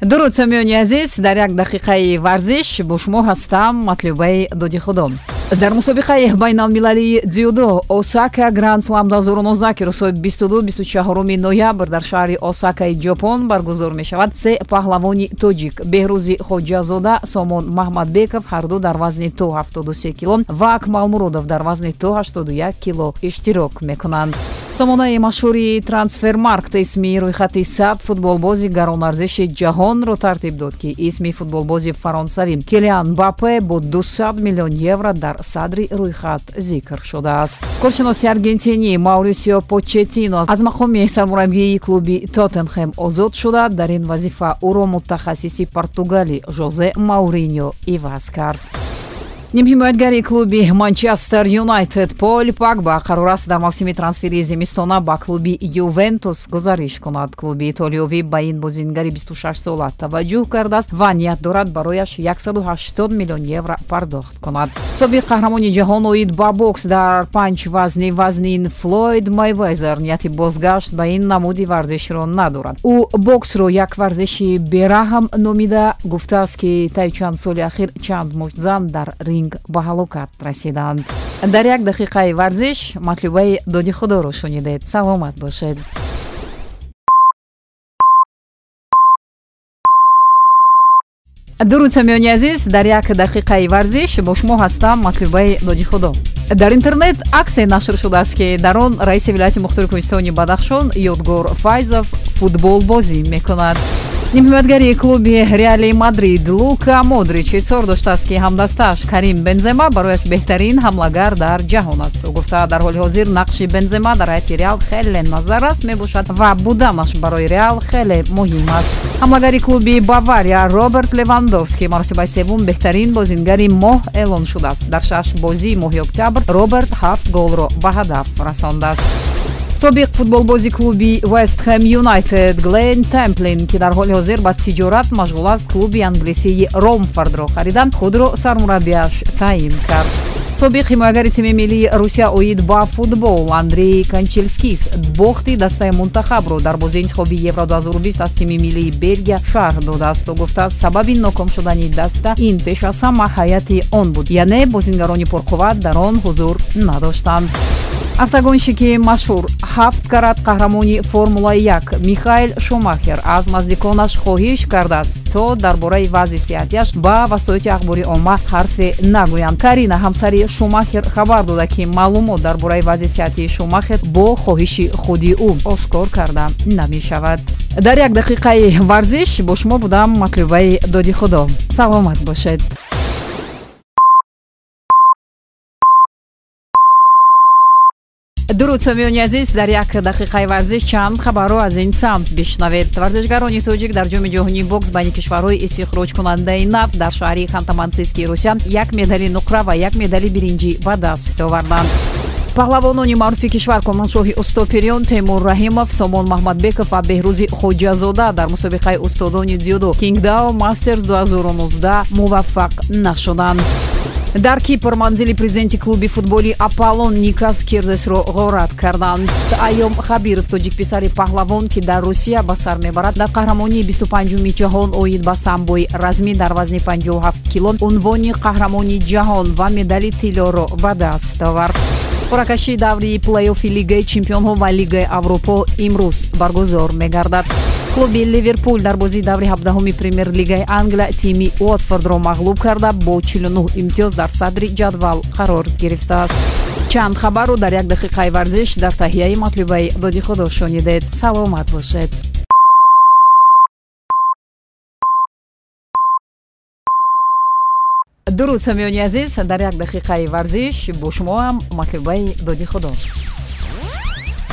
дуруд самиёни азиз дар як дақиқаи варзиш бо шумо ҳастам матлубаи доди худо дар мусобиқаи байналмилалии дзюдо осака гранд слам 2019 ки рӯзҳои 22-24 ноябр дар шаҳри осакаи ҷопон баргузор мешавад се паҳлавони тоҷик. Беҳрӯзи хоҷазода сомон маҳмадбеков ҳарду дар вазни то 73 кило ва акмалмуродов дар вазни то 81 кило иштирок мекунанд сомонаи машҳури трансфермаркт исми рӯйхати сад футболбози гаронарзиши ҷаҳонро тартиб дод ки исми футболбози фаронсавӣ келиан бапе бо 200 миллион евро дар садри рӯйхат зикр шудааст. Коршиноси аргентинӣ маурисио почетино аз мақоми сармураббии клуби тоттенхем озод шуда. Дар ин вазифа ӯро мутахассиси португалӣ жозе мауриньо иваз кард нимҳимоятгари клуби манчестер юнайтед пол пагба қарор аст дар мавсими трансфери зимистона ба клуби ювентус гузариш кунад. Клуби итолиёвӣ ба ин бозингари 26 сола таваҷҷӯҳ кардааст ва ният дорад барояш 180 миллион евро пардохт кунад. Собиқ қаҳрамони ҷаҳон оид ба бокс дар панҷ вазни вазнин флойд майвезер нияти бозгашт ба ин намуди варзишро надорад. Ӯ боксро як варзиши бераҳм номида гуфтааст ки таи чанд соли ахир чанд муштзан дар ринг ба ҳалокат расиданд. Дар як дақиқаи варзиш матлубаи доди худоро шунидед. Саломат бошед. Дуруд самиёни азиз дар як дақиқаи варзиш бо шумо ҳастам матлубаи доди худо. Дар интернет аксе нашр шудааст ки дар он раиси вилояти мухтори кӯҳистони бадахшон ёдгор файзов футболбозӣ мекунад нимҳиматгари клуби реали мадрид лука модрич изҳор доштааст ки ҳамдастааш карим бензема барояш беҳтарин ҳамлагар дар ҷаҳон аст. Ӯ гуфта дар ҳоли ҳозир нақши бензема дар ҳайати реал хеле назаррас мебошад ва буданаш барои реал хеле муҳим аст ҳамлагари клуби бавария роберт левандовски маротибаи севум беҳтарин бозингари моҳ эълон шудааст. Дар шаш бозии моҳи октябр роберт ҳафт голро ба ҳадаф расондааст собиқ футболбози клуби вестхэм юнайтед глен темплин ки дар ҳоли ҳозир ба тиҷорат машғул аст клуби англисии ромфордро харида худро сармураббияш таъин кард. Собиқ ҳимоягари тими миллии русия оид ба футбол андрей канчелскис бохти дастаи мунтахабро дар бозии интихоби евро 2020 аз тими миллии бельгия шарҳ додааст ӯ гуфтааст сабаби ноком шудани даста ин пеш аз ҳама ҳайати он буд. Яъне бозингарони пурқувват дар он ҳузур надоштанд автогонщики машҳур ҳафт карат қаҳрамони формулаи як михаил шумахер аз наздиконаш хоҳиш кардааст то дар бораи вазъи сиҳатиаш ба васоити ахбори омма ҳарфе нагӯянд. Карина ҳамсари шумахер хабар дода ки маълумот дар бораи вазъи сиҳатии шумахер бо хоҳиши худи ӯ ошкор карда намешавад. Дар як дақиқаи варзиш бо шумо будам матлубаи доди худо. Саломат бошед дуруд самиёни азиз дар як дақиқаи варзиш чанд хабарро аз ин самт бишнавед. Варзишгарони тоҷик дар ҷоми ҷоҳонии бокс байни кишварҳои истихроҷкунандаи нафт дар шаҳри хантамансийскии русия як медали нуқра ва як медали биринҷӣ ба даст оварданд. Паҳлавонони маъруфи кишвар комроншоҳи устопириён темур раҳимов сомон маҳмадбеков ва беҳрӯзи хоҷазода дар мусобиқаи устодони дзюдо кингдао мастерс 2019 муваффақ нашуданд дар кипр манзили президенти клуби футболи аполлон никас кирдесро ғорат карданд айём хабиров тоҷикписари паҳлавон ки дар русия ба сар мебарад дар қаҳрамонии 25уми ҷаҳон оид ба самбои размӣ дар вазни 57 кило унвони қаҳрамони ҷаҳон ва медали тиллоро ба даст овард. Қуръакашии даври плейоффи лигаи чемпионҳо ва лигаи аврупо имрӯз баргузор мегардад клуби ливерпул дар бозии даври 17 премер-лигаи англия тими уотфордро мағлуб карда бо 49 имтиёз дар садри ҷадвал қарор гирифтааст. Чанд хабарро дар як дақиқаи варзиш дар таҳияи матлубаи доди худо шунидед саломат бошед. Дуруд самиёни азиз дар як дақиқаи варзиш бо шумоам матлубаи доди худо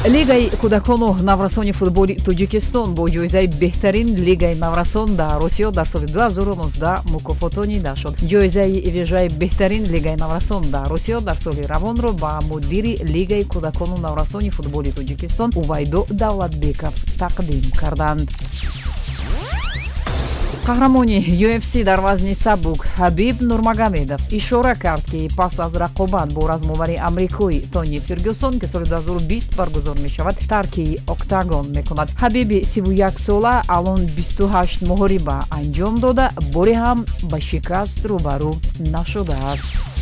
лигаи кӯдакону наврасони футболи тоҷикистон бо ҷоизаи беҳтарин лигаи наврасон дар осиё дар соли 2019 мукофотонида шуд ҷоизаи вижаи беҳтарин лигаи наврасон дар осиё дар соли равонро ба мудири лигаи кӯдакону наврасони футболи тоҷикистон увайдо давлатбеков тақдим карданд қаҳрамони ufc дар вазни сабук ҳабиб нурмагомедов ишора кард ки пас аз рақобат бо размовари амрикои тони фергюсон ки соли 2020 баргузор мешавад тарки октагон мекунад. Ҳабиби 31 сола алон 28 моҳориба анҷом дода боре ҳам ба шикаст рӯбарӯ нашудааст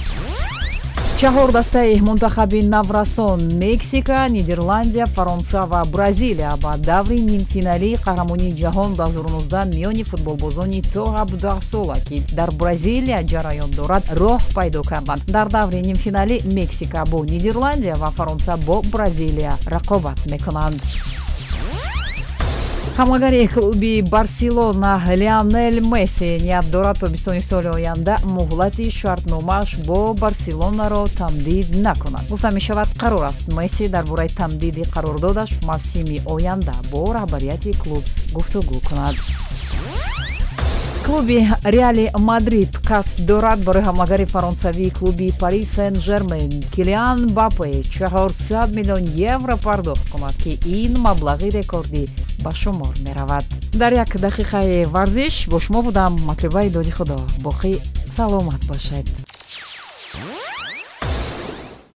чаҳор дастаи мунтахаби наврасон мексика нидерландия фаронса ва бразилия ба даври нимфиналии қаҳрамонии ҷаҳон 2019 миёни футболбозони то 17 сола ки дар бразилия ҷараён дорад роҳ пайдо карданд. Дар даври нимфиналӣ мексика бо нидерландия ва фаронса бо бразилия рақобат мекунанд ҳамлагари клуби барселона леонел месси ният дорад тобистони соли оянда муҳлати шартномааш бо барселонаро тамдид накунад гуфта мешавад қарор аст. Месси дар бораи тамдиди қарордодаш мавсими оянда бо раҳбарияти клуб гуфтугӯ кунад клуби реали мадрид қасд дорад барои ҳамлагари фаронсавии клуби пари сен жермен килиан бапе 400 миллион евро пардохт кунад ки ин маблағи рекордӣ ба шумор меравад. Дар як дақиқаи варзиш бо шумо будам. Матлубаи доди худо боқӣ саломат бошед